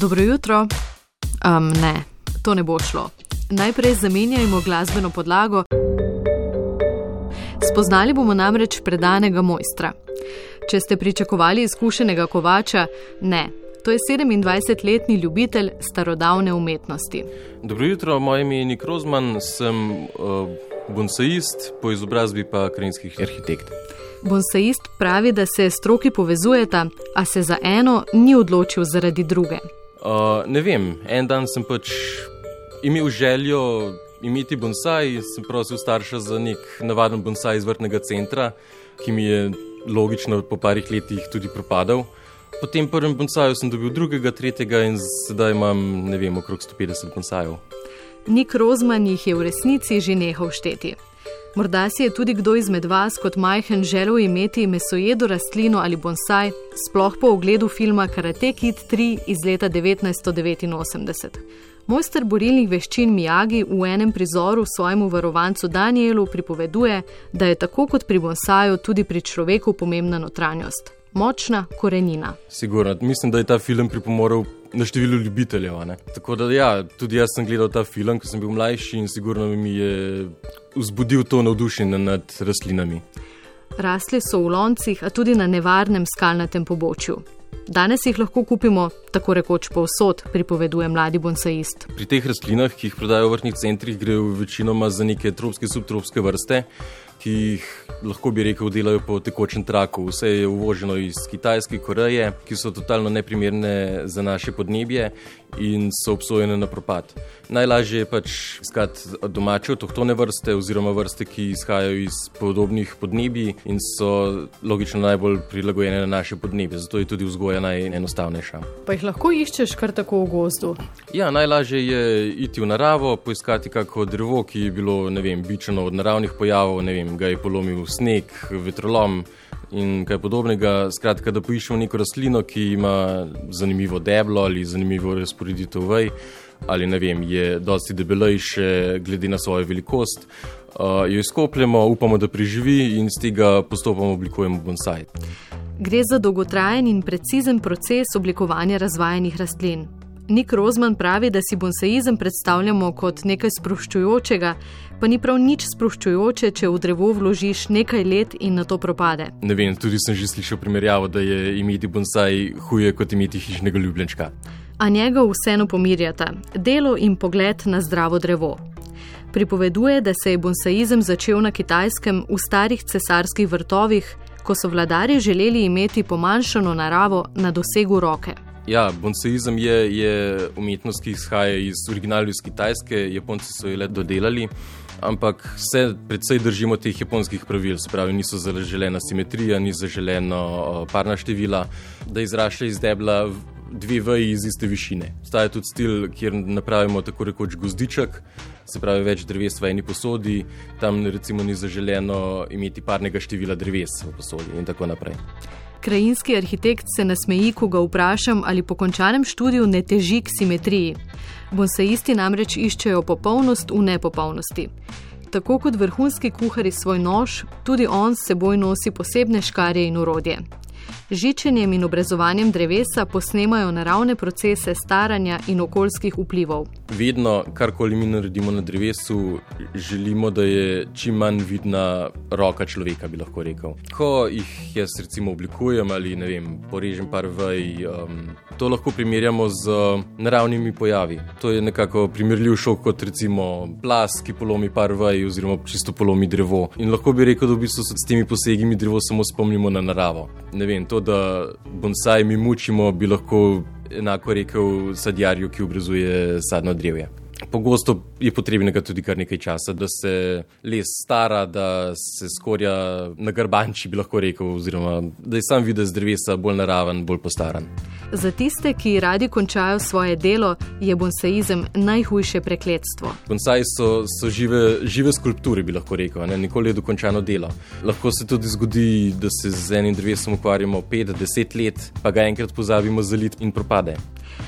Dobro jutro. Um, ne, to ne bo šlo. Najprej zamenjajmo glasbeno podlago. Spoznali bomo namreč predanega mojstra. Če ste pričakovali izkušenega kovača, ne. To je 27-letni ljubitelj starodavne umetnosti. Dobro jutro, moje ime je Nik Rozman, sem uh, bonsaist, po izobrazbi pa krajinski arhitekt. Bonsaist pravi, da se stroki povezujeta, a se za eno ni odločil zaradi druge. Uh, ne vem, en dan sem pač imel željo imeti bonsai in sem prosil starša za nek navaden bonsai iz vrtnega centra, ki mi je logično po parih letih tudi propadal. Po tem prvem bonsaju sem dobil drugega, tretjega in zdaj imam, ne vem, okrog 150 bonsajev. Nik Rozman jih je v resnici že nehal šteti. Morda si je tudi kdo izmed vas kot majhen želel imeti mesojedo rastlino ali bonsaj, sploh po ogledu filma Karate Kid 3 iz leta 1989. Mojster borilnih veščin Miyagi v enem prizoru svojemu varovancu Danielu pripoveduje, da je tako kot pri bonsaju tudi pri človeku pomembna notranjost. Močna korenina. Sigurno, mislim, da je ta film pripomoril na število ljubiteljev. Tako da, ja, tudi jaz sem gledal ta film, ko sem bil mlajši in sigurno mi je vzbudil to navdušenje nad rastlinami. Rasli so v loncih, a tudi na nevarnem skalnatem pobočju. Danes jih lahko kupimo tako rekoč povsod, pripoveduje mladi bonsaist. Pri teh rastlinah, ki jih prodajo v vrtnih centrih, gre večinoma za neke tropske, subtropske vrste, ki jih lahko bi rekel delajo po tekočem traku. Vse je uvoženo iz Kitajske, Koreje, ki so totalno neprimerne za naše podnebje in so obsojene na propad. Najlažje je pač iskati domače avtohtone vrste oziroma vrste, ki izhajajo iz podobnih podnebij in so logično najbolj prilagojene na naše podnebje. Zato je tudi vzgoja najenostavnejša. Pa jih lahko iščeš kar tako v gozdu? Ja, najlažje je iti v naravo, poiskati kako drevo, ki je bilo, ne vem, bičeno od naravnih pojavov, ne vem, ga je polomil sneg, vetrolom in kaj podobnega. Skratka, da poiščemo neko rastlino, ki ima zanimivo deblo ali zanimivo razporeditev vej, ali ne vem, je dosti debelejše glede na svojo velikost. Uh, jo izkopljemo, upamo, da preživi in z tega postopoma oblikujemo bonsai. Gre za dolgotrajen in precizen proces oblikovanja razvajenih rastlin. Nik Rozman pravi, da si bonsaizem predstavljamo kot nekaj sproščujočega, pa ni prav nič sproščujoče, če v drevo vložiš nekaj let in na to propade. Ne vem, tudi sem že slišal primerjavo, da je imeti bonsai huje kot imeti hišnega ljubljenčka. A njega vseeno pomirjata delo in pogled na zdravo drevo. Pripoveduje, da se je bonsaizem začel na kitajskem v starih cesarskih vrtovih, ko so vladari želeli imeti pomanjšano naravo na dosegu roke. Ja, bonsaizem je, je umetnost, ki izhaja iz originalov iz Kitajske, Japonci so jo le dodelali, ampak se predvsej držimo teh japonskih pravil, se pravi, niso zaželena simetrija, ni zaželeno parna števila, da izrašča iz debla dve veji iz iste višine. Staja tudi stil, kjer napravimo tako rekoč gozdiček, se pravi več dreves v eni posodi, tam recimo ni zaželeno imeti parnega števila dreves v posodi in tako naprej. Krajinski arhitekt se nasmeji, ko ga vprašam, ali po končanem študiju ne teži k simetriji. Bonsaisti namreč iščejo popolnost v nepopolnosti. Tako kot vrhunski kuhari svoj nož, tudi on s seboj nosi posebne škarje in urodje žičenjem in obrezovanjem drevesa posnemajo naravne procese staranja in okoljskih vplivov. Vedno, karkoli mi naredimo na drevesu, želimo, da je čim manj vidna roka človeka, bi lahko rekel. Ko jih jaz recimo oblikujem ali ne vem, porežem par vaj, um, to lahko primerjamo z naravnimi pojavi. To je nekako primerljiv šok kot recimo plas, ki polomi par vaj oziroma čisto polomi drevo. In lahko bi rekel, da v bistvu s temi posegi mi drevo samo spomnimo na naravo. Ne vem, to, da bonsai mi mučimo, bi lahko enako rekel sadjarju, ki obrezuje sadno drevje. Pogosto je potrebnega tudi kar nekaj časa, da se les stara, da se skorja na grbanči, bi lahko rekel, oziroma da je sam videz drevesa bolj naraven, bolj postaran. Za tiste, ki radi končajo svoje delo, je bonsaizem najhujše prekletstvo. Bonsaji so, so žive, žive skulpture, bi lahko rekel, ne? nikoli je dokončano delo. Lahko se tudi zgodi, da se z enim drevesom ukvarjamo 5-10 let, pa ga enkrat pozabimo zaliti in propade.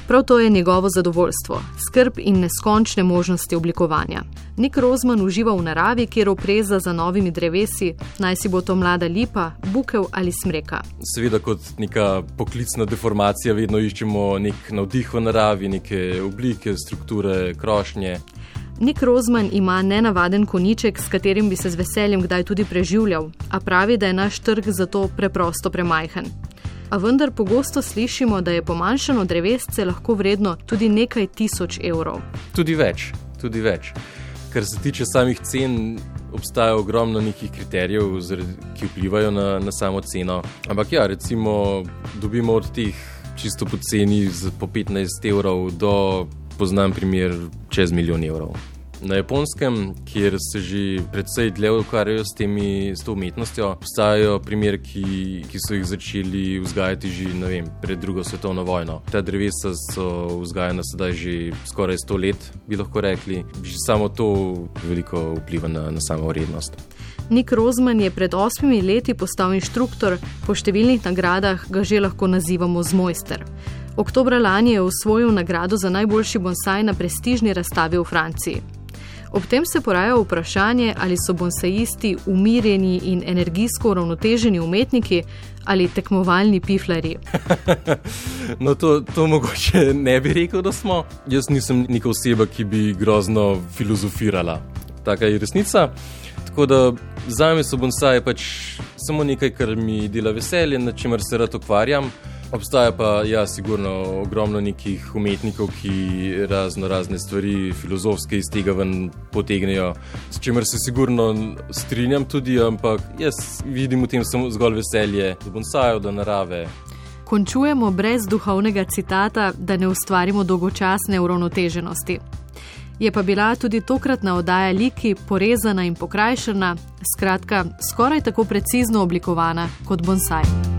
Prav to je njegovo zadovoljstvo, skrb in neskončne možnosti oblikovanja. Nik Rozman uživa v naravi, kjer opreza za novimi drevesi, naj si bo to mlada lipa, bukev ali smreka. Seveda, kot neka poklicna deformacija, vedno iščemo nek navdih v naravi, neke oblike, strukture, krošnje. Nik Rozman ima nenavaden koniček, s katerim bi se z veseljem kdaj tudi preživljal, a pravi, da je naš trg zato preprosto premajhen a vendar pogosto slišimo, da je pomanjšano drevesce lahko vredno tudi nekaj tisoč evrov. Tudi več, tudi več. Kar se tiče samih cen, obstaja ogromno nekih kriterijev, ki vplivajo na, na samo ceno. Ampak ja, recimo, dobimo od teh čisto poceni po 15 evrov do poznam primer čez milijon evrov. Na japonskem, kjer se že predvsej dlje ukvarjajo s, temi, s to umetnostjo, obstajajo primeri, ki, ki so jih začeli vzgajati že vem, pred drugo svetovno vojno. Ta drevesa so vzgajana sedaj že skoraj sto let, bi lahko rekli. Že samo to veliko vpliva na, na samo vrednost. Nik Rozman je pred osmimi leti postal inštruktor, po številnih nagradah ga že lahko nazivamo z mojster. Oktober lani je osvojil nagrado za najboljši bonsaj na prestižni razstavi v Franciji. Ob tem se poraja vprašanje, ali so bonsajisti umirjeni in energijsko uravnoteženi umetniki ali tekmovalni piflari. no, to, to mogoče ne bi rekel, da smo. Jaz nisem neka oseba, ki bi grozno filozofirala. Taka je resnica. Tako da za me so bonsaji pač samo nekaj, kar mi dela veselje, na čemer se rad ukvarjam. Obstaja pa, ja, sigurno ogromno nekih umetnikov, ki razno razne stvari filozofske iz tega ven potegnejo, s čimer se sigurno strinjam tudi, ampak jaz vidim v tem samo zgolj veselje do bonsajev, do narave. Končujemo brez duhovnega citata, da ne ustvarimo dolgočasne uravnoteženosti. Je pa bila tudi tokratna oddaja Liki porezana in pokrajšana, skratka, skoraj tako precizno oblikovana kot bonsaj.